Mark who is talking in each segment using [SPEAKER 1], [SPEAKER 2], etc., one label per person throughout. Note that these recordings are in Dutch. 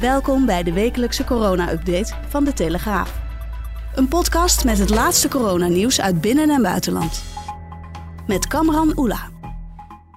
[SPEAKER 1] Welkom bij de wekelijkse corona-update van De Telegraaf. Een podcast met het laatste coronanieuws uit binnen- en buitenland. Met Kamran Oela.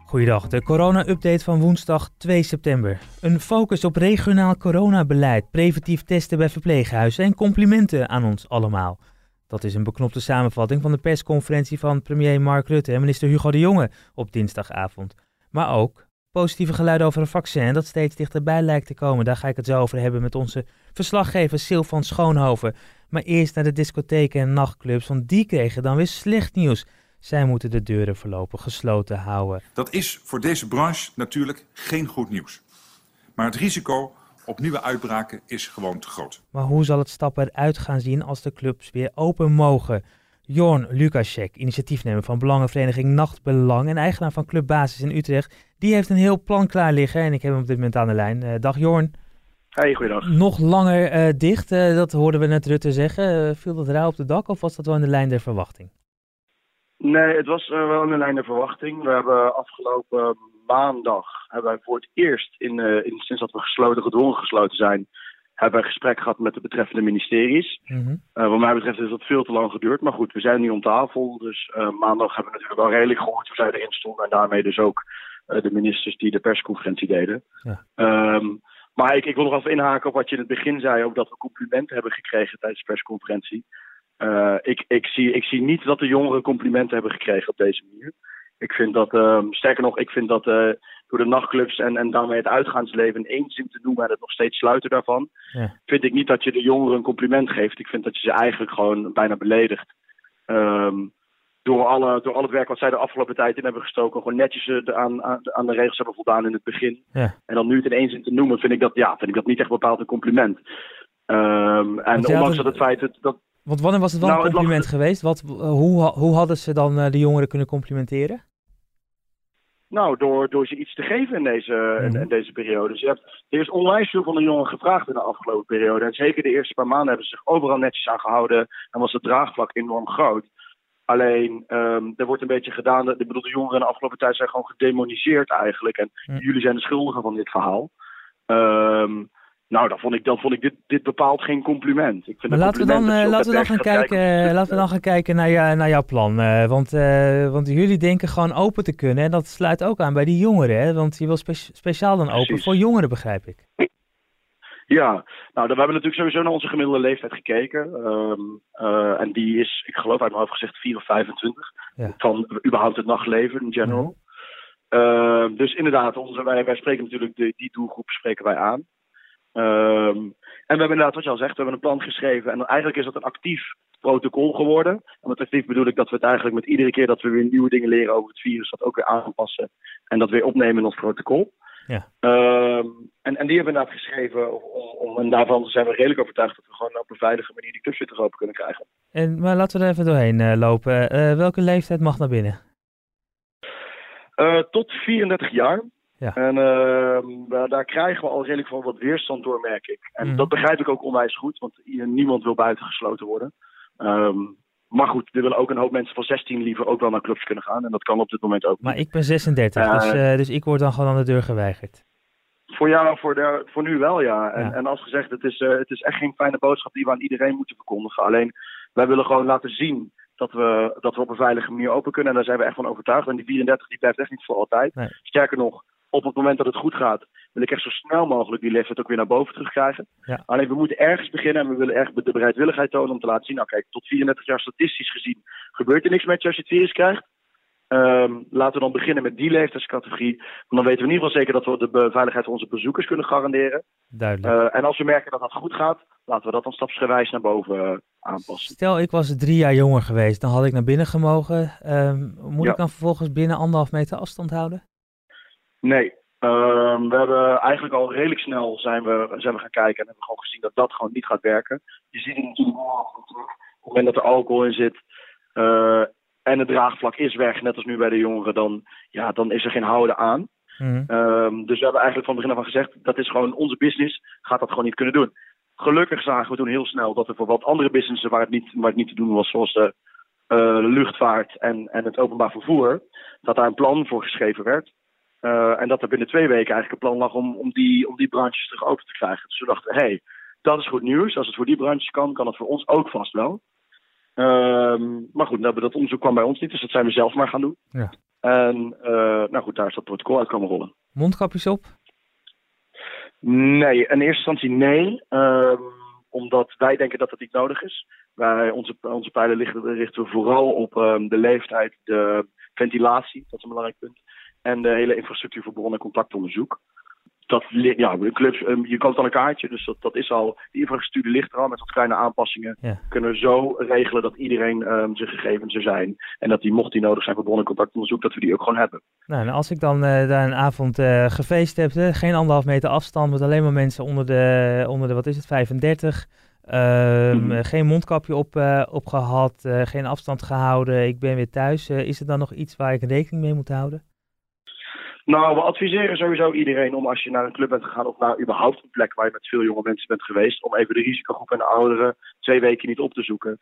[SPEAKER 2] Goeiedag, de corona-update van woensdag 2 september. Een focus op regionaal coronabeleid, preventief testen bij verpleeghuizen en complimenten aan ons allemaal. Dat is een beknopte samenvatting van de persconferentie van premier Mark Rutte en minister Hugo de Jonge op dinsdagavond. Maar ook positieve geluiden over een vaccin dat steeds dichterbij lijkt te komen. Daar ga ik het zo over hebben met onze verslaggever Sil van Schoonhoven. Maar eerst naar de discotheken en nachtclubs, want die kregen dan weer slecht nieuws. Zij moeten de deuren voorlopig gesloten houden.
[SPEAKER 3] Dat is voor deze branche natuurlijk geen goed nieuws. Maar het risico op nieuwe uitbraken is gewoon te groot.
[SPEAKER 2] Maar hoe zal het stap eruit gaan zien als de clubs weer open mogen? Jorn Lukasek, initiatiefnemer van Belangenvereniging Nachtbelang en eigenaar van Club Basis in Utrecht, die heeft een heel plan klaar liggen en ik heb hem op dit moment aan de lijn. Uh, dag Jorn.
[SPEAKER 4] Hey, goeiedag.
[SPEAKER 2] Nog langer uh, dicht, uh, dat hoorden we net Rutte zeggen. viel dat raar op de dak of was dat wel in de lijn der verwachting?
[SPEAKER 4] Nee, het was wel in de lijn der verwachting. We hebben afgelopen maandag, hebben wij voor het eerst, in, in, sinds dat we gesloten, gedwongen gesloten zijn, hebben we een gesprek gehad met de betreffende ministeries. Mm -hmm. uh, wat mij betreft is dat veel te lang geduurd. Maar goed, we zijn nu om tafel. Dus uh, maandag hebben we natuurlijk wel redelijk gehoord hoe zij erin stonden. En daarmee dus ook de ministers die de persconferentie deden. Ja. Um, maar ik, ik, wil nog even inhaken op wat je in het begin zei. Ook dat we complimenten hebben gekregen tijdens de persconferentie. ik, ik, zie, ik zie niet dat de jongeren complimenten hebben gekregen op deze manier. Ik vind dat, um, sterker nog, ik vind dat door de nachtclubs en, en daarmee het uitgaansleven in één zin te noemen en het nog steeds sluiten daarvan, ja. vind ik niet dat je de jongeren een compliment geeft. Ik vind dat je ze eigenlijk gewoon bijna beledigt. Um, door, alle, door al het werk wat zij de afgelopen tijd in hebben gestoken, gewoon netjes de, aan, aan, aan de regels hebben voldaan in het begin. Ja. En dan nu het in één zin te noemen, vind ik dat, ja, vind ik dat niet echt bepaald een compliment. Um, en ondanks dat het feit dat, dat
[SPEAKER 2] want wanneer was het wel nou, een compliment lag... geweest? Wat, hoe, hoe hadden ze dan uh, de jongeren kunnen complimenteren?
[SPEAKER 4] Nou, door, door ze iets te geven in deze, in, in, deze periode. Dus je hebt, er is onwijs veel van de jongeren gevraagd in de afgelopen periode. En zeker de eerste paar maanden hebben ze zich overal netjes aan gehouden. En was het draagvlak enorm groot. Alleen, um, er wordt een beetje gedaan. Ik bedoel, de jongeren in de afgelopen tijd zijn gewoon gedemoniseerd eigenlijk. En jullie zijn de schuldigen van dit verhaal. Um, nou, dan vond ik, dan vond ik dit, dit bepaald geen compliment. Ik vind
[SPEAKER 2] maar laten we dan, uh, laten we dan gaan kijken, kijken, laten we dan gaan kijken naar, jou, naar jouw plan. Uh, want, uh, want jullie denken gewoon open te kunnen. En dat sluit ook aan bij die jongeren. Hè? Want je wil spe speciaal dan open Precies. voor jongeren, begrijp ik.
[SPEAKER 4] Ja, nou, we hebben natuurlijk sowieso naar onze gemiddelde leeftijd gekeken. Um, en die is, ik geloof uit mijn hoofd gezegd, 4 of 25. Ja. Van überhaupt het nachtleven in general. Ja. Uh, dus inderdaad, onze, wij, wij spreken natuurlijk de, die doelgroep spreken wij aan. Um, en we hebben inderdaad, wat je al zegt, we hebben een plan geschreven. En eigenlijk is dat een actief protocol geworden. En met actief bedoel ik dat we het eigenlijk met iedere keer dat we weer nieuwe dingen leren over het virus, dat ook weer aanpassen. En dat weer opnemen in ons protocol. Ja. En, en die hebben we inderdaad geschreven. Om, om, en daarvan zijn we redelijk overtuigd dat we gewoon op een veilige manier die clubs weer terug open kunnen krijgen.
[SPEAKER 2] En, maar laten we er even doorheen uh, lopen. Uh, welke leeftijd mag naar binnen?
[SPEAKER 4] Uh, tot 34 jaar. Ja. En uh, daar krijgen we al redelijk van wat weerstand door, merk ik. En mm. dat begrijp ik ook onwijs goed, want niemand wil buitengesloten worden. Um, maar goed, er willen ook een hoop mensen van 16 liever ook wel naar clubs kunnen gaan. En dat kan op dit moment ook.
[SPEAKER 2] Maar ik ben 36, uh, dus, dus ik word dan gewoon aan de deur geweigerd.
[SPEAKER 4] Voor jou, voor, de, voor nu wel, ja. En, ja. en als gezegd, het is, uh, het is echt geen fijne boodschap die we aan iedereen moeten verkondigen. Alleen, wij willen gewoon laten zien dat we, dat we op een veilige manier open kunnen. En daar zijn we echt van overtuigd. En die 34 die blijft echt niet voor altijd. Nee. Sterker nog, op het moment dat het goed gaat, wil ik echt zo snel mogelijk die leeftijd ook weer naar boven terugkrijgen. Ja. Alleen we moeten ergens beginnen en we willen echt de bereidwilligheid tonen om te laten zien, nou kijk, tot 34 jaar statistisch gezien gebeurt er niks met je als je het virus krijgt. Um, laten we dan beginnen met die leeftijdscategorie. Want dan weten we in ieder geval zeker dat we de veiligheid van onze bezoekers kunnen garanderen.
[SPEAKER 2] Duidelijk.
[SPEAKER 4] Uh, en als we merken dat dat goed gaat, laten we dat dan stapsgewijs naar boven uh, aanpassen.
[SPEAKER 2] Stel, ik was drie jaar jonger geweest, dan had ik naar binnen gemogen. Um, moet ja. ik dan vervolgens binnen anderhalf meter afstand houden?
[SPEAKER 4] Nee, Ehm, we hebben eigenlijk al redelijk snel zijn we, zijn we gaan kijken en hebben gewoon gezien dat dat gewoon niet gaat werken. Je ziet het natuurlijk wel. Op het moment dat er alcohol in zit uh, en het draagvlak is weg, net als nu bij de jongeren, dan, ja, dan is er geen houden aan. Mm. Um, dus we hebben eigenlijk van begin af aan gezegd, dat is gewoon onze business, gaat dat gewoon niet kunnen doen. Gelukkig zagen we toen heel snel dat er voor wat andere businessen waar het niet, waar het niet te doen was, zoals de uh, luchtvaart en, en het openbaar vervoer, dat daar een plan voor geschreven werd. Uh, en dat er binnen twee weken eigenlijk een plan lag om, om, die, om die branches terug open te krijgen. Dus we dachten, hé, hey, dat is goed nieuws. Als het voor die branches kan, kan het voor ons ook vast wel. Um, maar goed, dat, dat onderzoek kwam bij ons niet, dus dat zijn we zelf maar gaan doen. Ja. En uh, nou goed, daar is dat protocol uit komen rollen.
[SPEAKER 2] Mondkapjes op?
[SPEAKER 4] Nee, in eerste instantie nee. Um, omdat wij denken dat dat niet nodig is. Wij, onze, onze pijlen richten, richten we vooral op um, de leeftijd, de ventilatie, dat is een belangrijk punt. En de hele infrastructuur voor bron- en contactonderzoek. Dat, ja, clubs, um, je koopt al een kaartje, dus dat, dat is al, die infrastructuur ligt er al met wat kleine aanpassingen. Ja. Kunnen we zo regelen dat iedereen um, zijn gegevens er zijn. En dat die, mocht die nodig zijn voor bron- en contactonderzoek, dat we die ook gewoon hebben.
[SPEAKER 2] Nou, en als ik dan uh, daar een avond uh, gefeest heb, uh, geen anderhalf meter afstand, met alleen maar mensen onder de, onder de wat is het, 35. Uh, mm. Geen mondkapje op, uh, opgehad, uh, geen afstand gehouden, ik ben weer thuis. is er dan nog iets waar ik rekening mee moet houden?
[SPEAKER 4] Nou, we adviseren sowieso iedereen om als je naar een club bent gegaan of naar überhaupt een plek waar je met veel jonge mensen bent geweest, om even de risicogroep en de ouderen twee weken niet op te zoeken.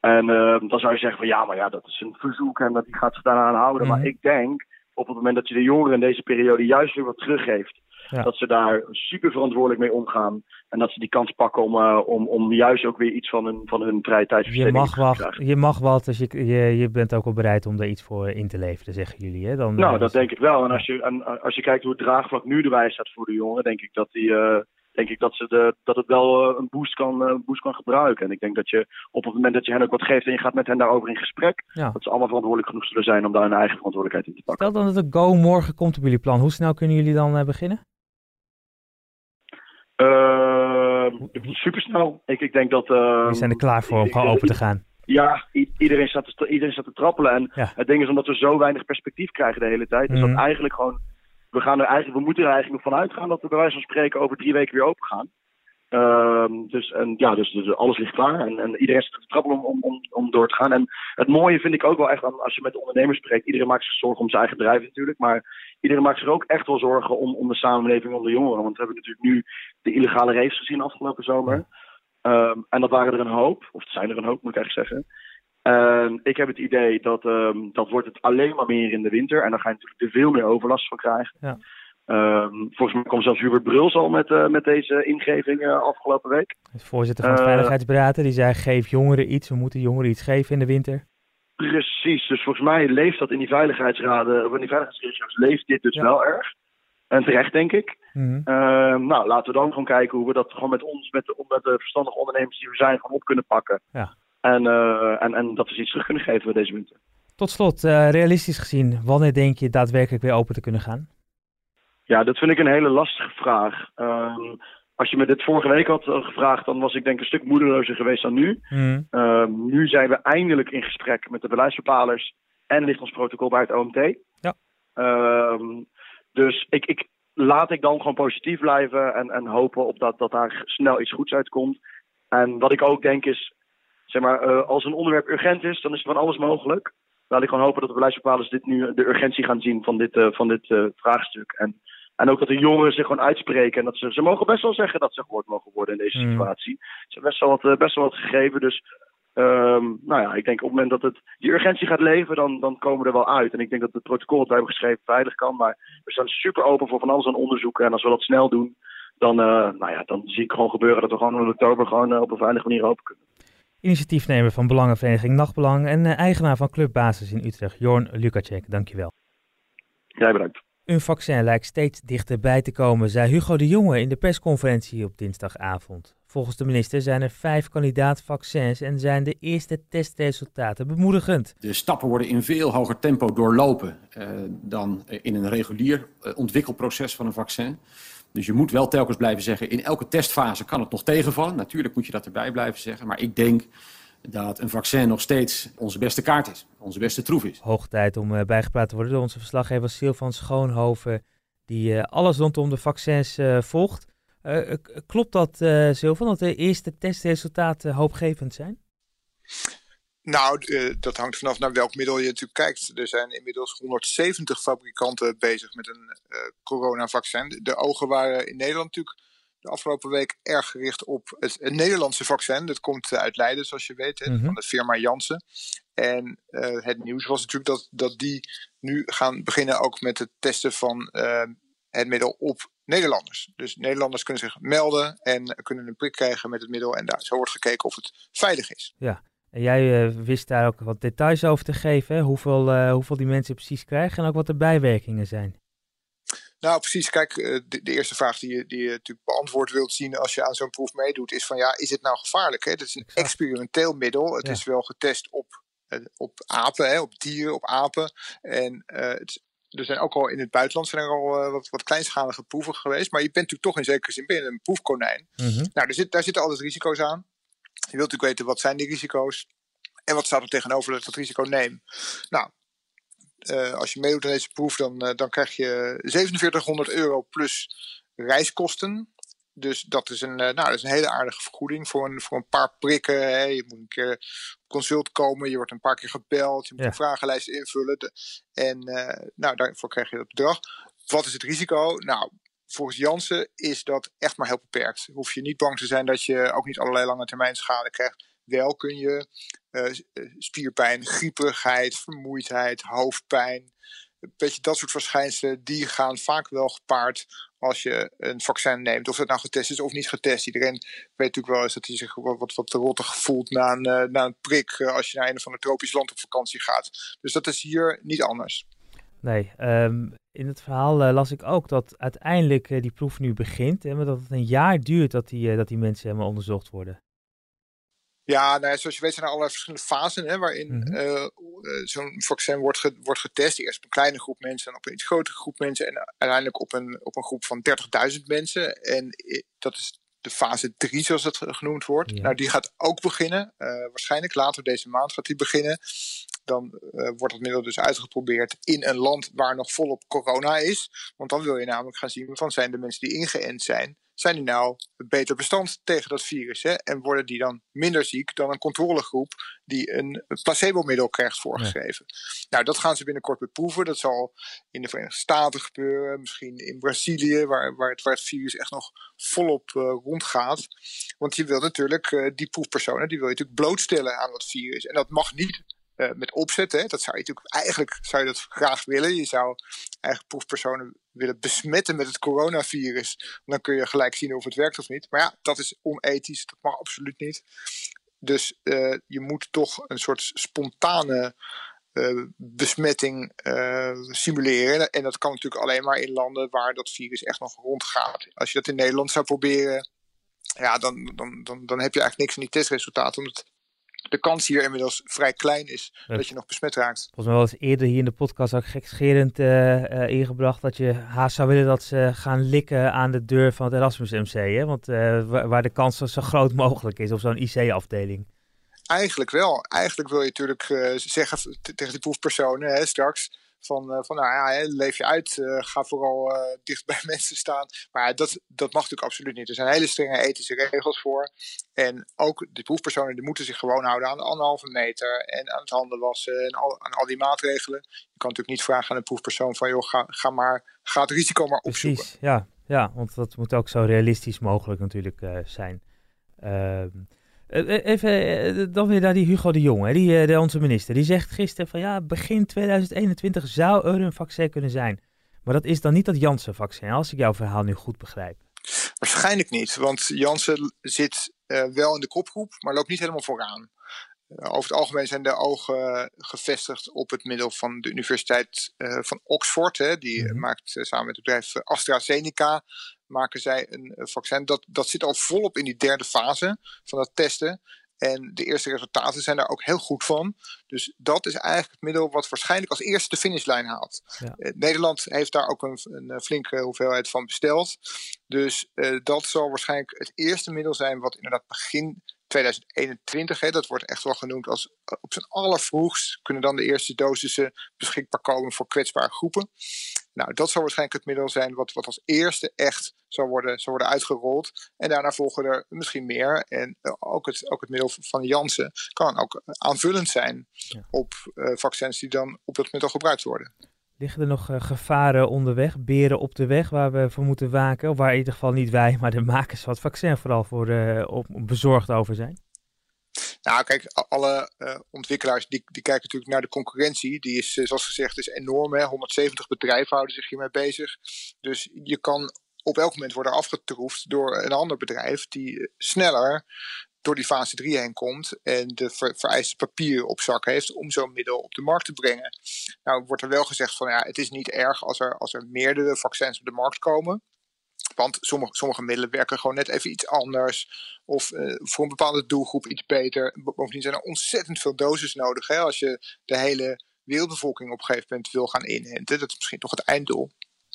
[SPEAKER 4] En dan zou je zeggen van ja, maar ja, dat is een verzoek en dat die gaat zich daaraan houden. Mm. Maar ik denk op het moment dat je de jongeren in deze periode juist weer wat teruggeeft, ja. Dat ze daar super verantwoordelijk mee omgaan. En dat ze die kans pakken om, uh, om, om juist ook weer iets van hun, van hun vrije tijdsbesteding
[SPEAKER 2] je mag te krijgen. Je mag wat, dus je, je, je bent ook wel bereid om er iets voor in te leveren, zeggen jullie. Hè? Dan,
[SPEAKER 4] nou, uh, dat denk ik wel. En als je, en als je kijkt hoe het draagvlak nu erbij staat voor de jongeren, denk ik dat die... Uh, denk ik dat, ze de, dat het wel een boost, kan, een boost kan gebruiken. En ik denk dat je op het moment dat je hen ook wat geeft en je gaat met hen daarover in gesprek, ja. dat ze allemaal verantwoordelijk genoeg zullen zijn om daar hun eigen verantwoordelijkheid in te pakken.
[SPEAKER 2] Stel dan dat de Go morgen komt op jullie plan. Hoe snel kunnen jullie dan beginnen?
[SPEAKER 4] Uh, supersnel. Ik, ik denk dat... Uh,
[SPEAKER 2] We zijn er klaar voor om gewoon open te gaan.
[SPEAKER 4] Ja, iedereen staat, te, iedereen staat te trappelen. En ja. het ding is omdat we zo weinig perspectief krijgen de hele tijd. Mm -hmm. Is dat eigenlijk gewoon... We, gaan er eigenlijk, we moeten er eigenlijk nog van uitgaan dat we bij wijze van spreken over drie weken weer open gaan. Uh, dus, en, ja, dus, dus, alles ligt klaar en, en iedereen zit te trappelen om, om, om door te gaan. En het mooie vind ik ook wel echt, als je met de ondernemers spreekt, iedereen maakt zich zorgen om zijn eigen bedrijf natuurlijk, maar iedereen maakt zich ook echt wel zorgen om, om de samenleving, om de jongeren. Want we hebben natuurlijk nu de illegale raves gezien afgelopen zomer. Um, en dat waren er een hoop, of het zijn er een hoop moet ik eigenlijk zeggen. En ik heb het idee dat um, dat wordt het alleen maar meer in de winter en dan ga je natuurlijk er veel meer overlast van krijgen. Ja. Um, volgens mij kwam zelfs Hubert Bruls al met, uh, met deze ingeving uh, afgelopen week.
[SPEAKER 2] De voorzitter van het uh, Veiligheidsberaad, die zei geef jongeren iets, we moeten jongeren iets geven in de winter.
[SPEAKER 4] Precies, dus volgens mij leeft dat in die veiligheidsraden, of in die veiligheidsregio's leeft dit dus ja. wel erg. En terecht, denk ik. Mm -hmm. uh, nou, laten we dan gewoon kijken hoe we dat gewoon met ons, met de, met de verstandige ondernemers die we zijn, gewoon op kunnen pakken. Ja. En, en, en dat we iets terug kunnen geven deze winter.
[SPEAKER 2] Tot slot, realistisch gezien, wanneer denk je daadwerkelijk weer open te kunnen gaan?
[SPEAKER 4] Ja, dat vind ik een hele lastige vraag. Um, als je me dit vorige week had gevraagd, dan was ik denk een stuk moedelozer geweest dan nu. Mm. Um, nu zijn we eindelijk in gesprek met de beleidsbepalers en ligt ons protocol bij het OMT. Ja. Um, dus ik, ik, laat ik dan gewoon positief blijven en, en hopen op dat, dat daar snel iets goeds uitkomt. En wat ik ook denk is, zeg maar, uh, als een onderwerp urgent is, dan is van alles mogelijk. Laat ik gewoon hopen dat de beleidsbepalers dit nu de urgentie gaan zien van dit, uh, van dit uh, vraagstuk. En en ook dat de jongeren zich gewoon uitspreken. En dat ze, ze mogen best wel zeggen dat ze gehoord mogen worden in deze mm. situatie. Ze hebben best wel wat, best wel wat gegeven. Dus um, nou ja, ik denk op het moment dat het die urgentie gaat leven, dan, dan komen we er wel uit. En ik denk dat het protocol dat wij hebben geschreven veilig kan. Maar we staan super open voor van alles aan onderzoeken. En als we dat snel doen, dan, uh, nou ja, dan zie ik gewoon gebeuren dat we gewoon in oktober gewoon uh, op een veilige manier open kunnen.
[SPEAKER 2] Initiatiefnemer van Belangenvereniging Nachtbelang en uh, eigenaar van Clubbasis in Utrecht, Jorn Lukacek. Dankjewel.
[SPEAKER 4] Jij bedankt.
[SPEAKER 2] Een vaccin lijkt steeds dichterbij te komen, zei Hugo de Jonge in de persconferentie op dinsdagavond. Volgens de minister zijn er vijf kandidaat-vaccins en zijn de eerste testresultaten bemoedigend.
[SPEAKER 5] De stappen worden in veel hoger tempo doorlopen uh, dan in een regulier uh, ontwikkelproces van een vaccin. Dus je moet wel telkens blijven zeggen, in elke testfase kan het nog tegenvallen. Natuurlijk moet je dat erbij blijven zeggen, maar ik denk dat een vaccin nog steeds onze beste kaart is, onze beste troef is.
[SPEAKER 2] Hoog tijd om uh, bijgepraat te worden door onze verslaggever Sil van Schoonhoven, die alles rondom de vaccins volgt. klopt dat, Silvan, dat de eerste testresultaten hoopgevend zijn?
[SPEAKER 6] Nou, dat hangt vanaf naar welk middel je natuurlijk kijkt. Er zijn inmiddels 170 fabrikanten bezig met een coronavaccin. De ogen waren in Nederland natuurlijk de afgelopen week erg gericht op het, Nederlandse vaccin. Dat komt uit Leiden, zoals je weet, mhm. van de firma Janssen. En uh, het nieuws was natuurlijk dat, dat die nu gaan beginnen ook met het testen van uh, het middel op Nederlanders. Dus Nederlanders kunnen zich melden en kunnen een prik krijgen met het middel. En daar, zo wordt gekeken of het veilig is.
[SPEAKER 2] Ja, en jij uh, wist daar ook wat details over te geven. Hè? Hoeveel, hoeveel die mensen precies krijgen en ook wat de bijwerkingen zijn.
[SPEAKER 6] Nou, precies. Kijk, eh, de, de, eerste vraag die je, die je natuurlijk beantwoord wilt zien als je aan zo'n proef meedoet, is van ja, is het nou gevaarlijk? Het is een experimenteel middel. Het is wel getest op, eh, op apen, hè, op dieren, op apen. En uh, het, er zijn ook al in het buitenland zijn er al wat, wat kleinschalige proeven geweest. Maar je bent natuurlijk toch in zekere zin binnen een proefkonijn. Mm -hmm. Nou, er zit, daar zitten altijd risico's aan. Je wilt natuurlijk weten wat zijn die risico's. En wat staat er tegenover dat ik dat risico neem? Nou, uh, als je meedoet aan deze proef, dan, uh, dan krijg je 4700 euro plus reiskosten. Dus dat is een, uh, nou, dat is een hele aardige vergoeding voor een, voor een paar prikken. Hè. Je moet een keer op consult komen, je wordt een paar keer gebeld, je moet ja. een vragenlijst invullen. De, en nou, daarvoor krijg je dat bedrag. Wat is het risico? Nou, volgens Jansen is dat echt maar heel beperkt. Hoef je niet bang te zijn dat je ook niet allerlei lange termijn schade krijgt. Wel kun je uh, spierpijn, grieperigheid, vermoeidheid, hoofdpijn. Beetje dat soort verschijnselen, die gaan vaak wel gepaard als je een vaccin neemt. Of het nou getest is of niet getest. Iedereen weet natuurlijk wel eens dat hij zich wat, wat, rottig voelt na een, uh, na een prik als je naar een of ander tropisch land op vakantie gaat. Dus dat is hier niet anders.
[SPEAKER 2] Nee, um, in het verhaal las ik ook dat uiteindelijk die proef nu begint. En dat het een jaar duurt dat die, dat die mensen helemaal onderzocht worden.
[SPEAKER 6] Ja, nou ja, zoals je weet zijn er allerlei verschillende fasen hè, waarin mm -hmm. uh, zo'n vaccin wordt, ge wordt getest. Eerst op een kleine groep mensen, dan op een iets grotere groep mensen en uiteindelijk op een, op een groep van 30.000 mensen. En dat is de fase 3, zoals dat genoemd wordt. Ja. Nou, die gaat ook beginnen. Uh, waarschijnlijk later deze maand gaat die beginnen. Dan uh, wordt het middel dus uitgeprobeerd in een land waar nog volop corona is. Want dan wil je namelijk gaan zien van zijn de mensen die ingeënt zijn, zijn die nou beter bestand tegen dat virus? Hè? En worden die dan minder ziek dan een controlegroep die een placebo-middel krijgt voorgeschreven? Ja. Nou, dat gaan ze binnenkort beproeven. Dat zal in de Verenigde Staten gebeuren, misschien in Brazilië, waar, waar, het, waar het virus echt nog volop uh, rondgaat. Want je wil natuurlijk uh, die proefpersonen, die wil je natuurlijk blootstellen aan dat virus. En dat mag niet met opzet. Hè. Dat zou je natuurlijk eigenlijk zou je dat graag willen. Je zou eigen proefpersonen willen besmetten met het coronavirus. Dan kun je gelijk zien of het werkt of niet. Maar ja, dat is onethisch. Dat mag absoluut niet. Dus uh, je moet toch een soort spontane uh, besmetting simuleren. En dat kan natuurlijk alleen maar in landen waar dat virus echt nog rondgaat. Als je dat in Nederland zou proberen, ja, dan, dan, dan, dan heb je eigenlijk niks aan die testresultaten. Omdat de kans hier inmiddels vrij klein is dat je nog besmet raakt.
[SPEAKER 2] Volgens mij was eerder hier in de podcast ook gekscherend uh, uh, ingebracht dat je haast zou willen dat ze gaan likken aan de deur van het Erasmus MC. Hè? Want uh, waar de kans zo groot mogelijk is op zo'n IC-afdeling.
[SPEAKER 6] Eigenlijk wel. Eigenlijk wil je natuurlijk zeggen tegen die proefpersonen hè, straks van, uh, van nou ja, leef je uit, uh, ga vooral uh, dicht bij mensen staan. Maar dat, dat mag natuurlijk absoluut niet. Er zijn hele strenge ethische regels voor. En ook de proefpersonen die moeten zich gewoon houden aan de anderhalve meter en aan het handen wassen en al, aan al die maatregelen. Je kan natuurlijk niet vragen aan een proefpersoon van joh, ga, ga maar, ga het risico maar opzoeken.
[SPEAKER 2] Precies, ja, ja, want dat moet ook zo realistisch mogelijk natuurlijk zijn. Ehm, eh, eh, even eh, dan weer naar die Hugo de Jong, die, de, onze minister. Die zegt gisteren van ja, begin 2021 zou er een vaccin kunnen zijn. Maar dat is dan niet dat Janssen-vaccin, als ik jouw verhaal nu goed begrijp.
[SPEAKER 6] Waarschijnlijk niet, want Janssen zit wel in de kopgroep, maar loopt niet helemaal vooraan. Over het algemeen zijn de ogen gevestigd op het middel van de Universiteit uh, van Oxford. Hè. Die mm. maakt samen met het bedrijf AstraZeneca maken zij een vaccin. Dat, dat zit al volop in die derde fase van dat testen. En de eerste resultaten zijn daar ook heel goed van. Dus dat is eigenlijk het middel wat waarschijnlijk als eerste de finishlijn haalt. Ja. Uh, Nederland heeft daar ook een, een, flinke hoeveelheid van besteld. Dus uh, dat zal waarschijnlijk het eerste middel zijn wat inderdaad begin 2021, hè, dat wordt echt wel genoemd als op zijn allervroegst kunnen dan de eerste dosissen beschikbaar komen voor kwetsbare groepen. Nou, dat zal waarschijnlijk het middel zijn wat, wat als eerste echt zal worden, zal worden uitgerold. En daarna volgen er misschien meer. En ook, het, ook het middel van Janssen kan ook aanvullend zijn op vaccins die dan op dat middel gebruikt worden.
[SPEAKER 2] Liggen er nog gevaren onderweg, beren op de weg waar we voor moeten waken? waar in ieder geval niet wij, maar de makers van het vaccin vooral voor op, bezorgd over zijn?
[SPEAKER 6] Nou, kijk, alle uh, ontwikkelaars die, die kijken natuurlijk naar de concurrentie. Die is, eh, zoals gezegd, is enorm. Hè? 170 bedrijven houden zich hiermee bezig. Dus je kan op elk moment worden afgetroefd door een ander bedrijf die sneller door die fase 3 heen komt en de vereiste papieren op zak heeft om zo'n middel op de markt te brengen. Nou wordt er wel gezegd van ja, het is niet erg als er, als er meerdere vaccins op de markt komen. Want sommige, sommige middelen werken gewoon net even iets anders. Of uh, voor een bepaalde doelgroep iets beter. Bovendien zijn er ontzettend veel doses nodig. Hè, als je de hele wereldbevolking op een gegeven moment wil gaan inhenten. Dat is misschien toch het einddoel.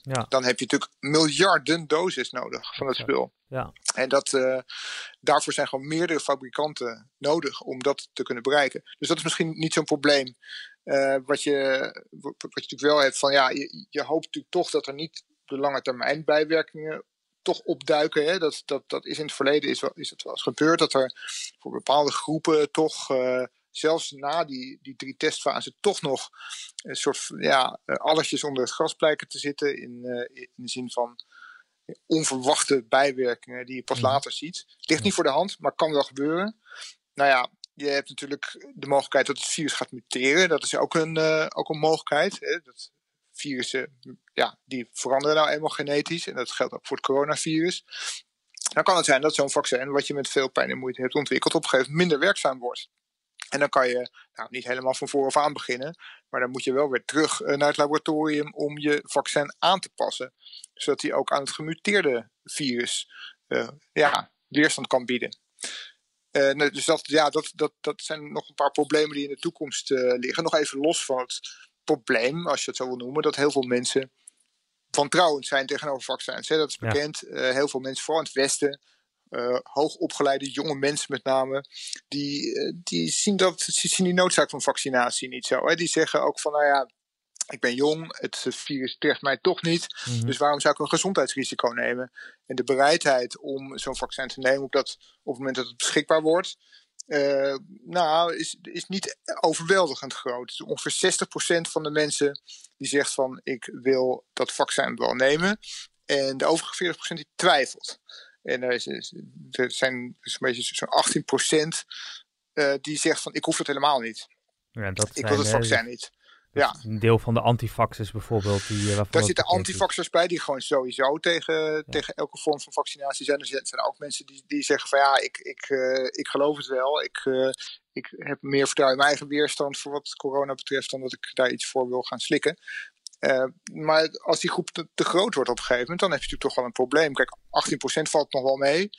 [SPEAKER 6] Ja. Dan heb je natuurlijk miljarden doses nodig van het spul. Ja. En dat, uh, daarvoor zijn gewoon meerdere fabrikanten nodig om dat te kunnen bereiken. Dus dat is misschien niet zo'n probleem. Uh, wat, je, wat je natuurlijk wel hebt van ja, je, je hoopt natuurlijk toch dat er niet de lange termijn bijwerkingen toch opduiken. Hè? Dat, dat, dat is in het verleden is, is het wel eens gebeurd dat er voor bepaalde groepen toch, uh, zelfs na die, die drie testfasen, toch nog een soort ja, eh, allertjes onder het gras blijken te zitten. In, uh, in de zin van onverwachte bijwerkingen die je pas mhm. later ziet. Ligt niet voor de hand, maar kan wel gebeuren. Nou ja, je hebt natuurlijk de mogelijkheid dat het virus gaat muteren. Dat is ook een, uh, ook een mogelijkheid. Hè? Dat virussen, ja, die veranderen nou eenmaal genetisch. En dat geldt ook voor het coronavirus. Dan kan het zijn dat zo'n vaccin, wat je met veel pijn en moeite hebt ontwikkeld, op een gegeven moment minder werkzaam wordt. En dan kan je nou, niet helemaal van vooraf aan beginnen, maar dan moet je wel weer terug eh, naar het laboratorium om je vaccin aan te passen. Zodat die ook aan het gemuteerde virus uh, ja, weerstand kan bieden. Uh, dus dat, ja, dat, dat, dat zijn nog een paar problemen die in de toekomst liggen. Nog even los van het probleem, als je het zo wil noemen, dat heel veel mensen wantrouwend zijn tegenover vaccins. Hè. Dat is bekend. Heel veel mensen, vooral in het Westen, uh, hoogopgeleide jonge mensen met name, die, uh, die zien, dat, zien die noodzaak van vaccinatie niet zo. Hè. Die zeggen ook van, nou ja, ik ben jong, het virus treft mij toch niet, mm -hmm. dus waarom zou ik een gezondheidsrisico nemen? En de bereidheid om zo'n vaccin te nemen op, dat, op het moment dat het beschikbaar wordt, uh, nou, is, is niet overweldigend groot. Dus ongeveer 60% van de mensen die zegt van ik wil dat vaccin wel nemen. En de overige 40% die twijfelt. En er, is, er zijn dus beetje zo'n 18% uh, die zegt van ik hoef het helemaal niet. Ja, dat ik wil het vaccin niet.
[SPEAKER 2] Ja. Een deel van de antifaxers bijvoorbeeld. Die,
[SPEAKER 6] uh, Daar zitten antifaxers bij die gewoon sowieso tegen, tegen elke vorm van vaccinatie zijn. Er zijn ook mensen die, die zeggen van ja, ik, ik, uh, ik geloof het wel. Ik, uh, ik heb meer vertrouwen in mijn eigen weerstand voor wat corona betreft dan dat ik daar iets voor wil gaan slikken. Maar als die groep te, groot wordt op een gegeven moment, dan heb je natuurlijk toch wel een probleem. Kijk, 18% valt nog wel mee.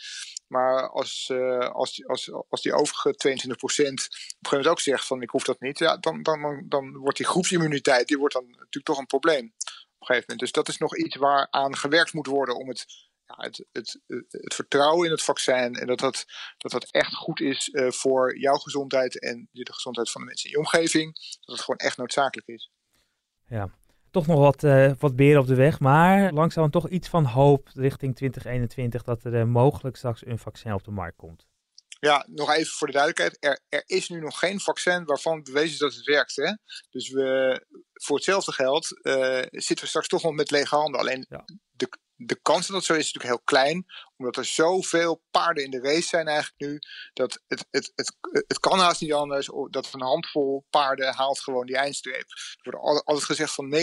[SPEAKER 6] Maar als, uh, als, als, als die overige 22% op een gegeven moment ook zegt van ik hoef dat niet, ja, dan, dan, dan wordt die groepsimmuniteit die wordt dan natuurlijk toch een probleem op een gegeven moment. Dus dat is nog iets waar aan gewerkt moet worden om het, ja, het, het, het, vertrouwen in het vaccin en dat dat, dat, dat echt goed is uh, voor jouw gezondheid en de gezondheid van de mensen in je omgeving. Dat het gewoon echt noodzakelijk is.
[SPEAKER 2] Ja, toch nog wat, uh, wat beren op de weg. Maar langzaam toch iets van hoop richting 2021 dat er uh, mogelijk straks een vaccin op de markt komt.
[SPEAKER 6] Ja, nog even voor de duidelijkheid. Er, er is nu nog geen vaccin waarvan bewezen is dat het werkt. Hè? Dus we, voor hetzelfde geld uh, zitten we straks toch nog met lege handen. Alleen ja. de, de kans dat zo is, is natuurlijk heel klein. Omdat er zoveel paarden in de race zijn eigenlijk nu. Dat het, het, het, het kan haast niet anders. Dat een handvol paarden haalt gewoon die eindstreep. Er wordt altijd gezegd van 90%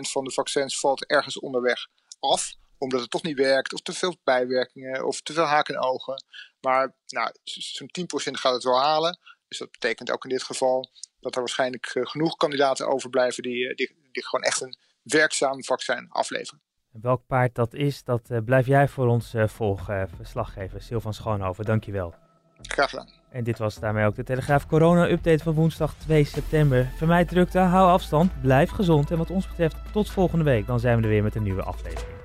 [SPEAKER 6] van de vaccins valt ergens onderweg af. Omdat het toch niet werkt. Of te veel bijwerkingen. Of te veel haken en ogen. Maar nou, zo'n 10% gaat het wel halen. Dus dat betekent ook in dit geval dat er waarschijnlijk genoeg kandidaten overblijven die, die, die gewoon echt een werkzaam vaccin afleveren.
[SPEAKER 2] Welk paard dat is, dat uh, blijf jij voor ons uh, volgen, verslaggever Silvan Schoonhoven. Dankjewel.
[SPEAKER 6] Graag gedaan.
[SPEAKER 2] En dit was daarmee ook de Telegraaf Corona-update van woensdag 2 september. Vermijd drukte, hou afstand, blijf gezond en wat ons betreft tot volgende week. Dan zijn we er weer met een nieuwe aflevering.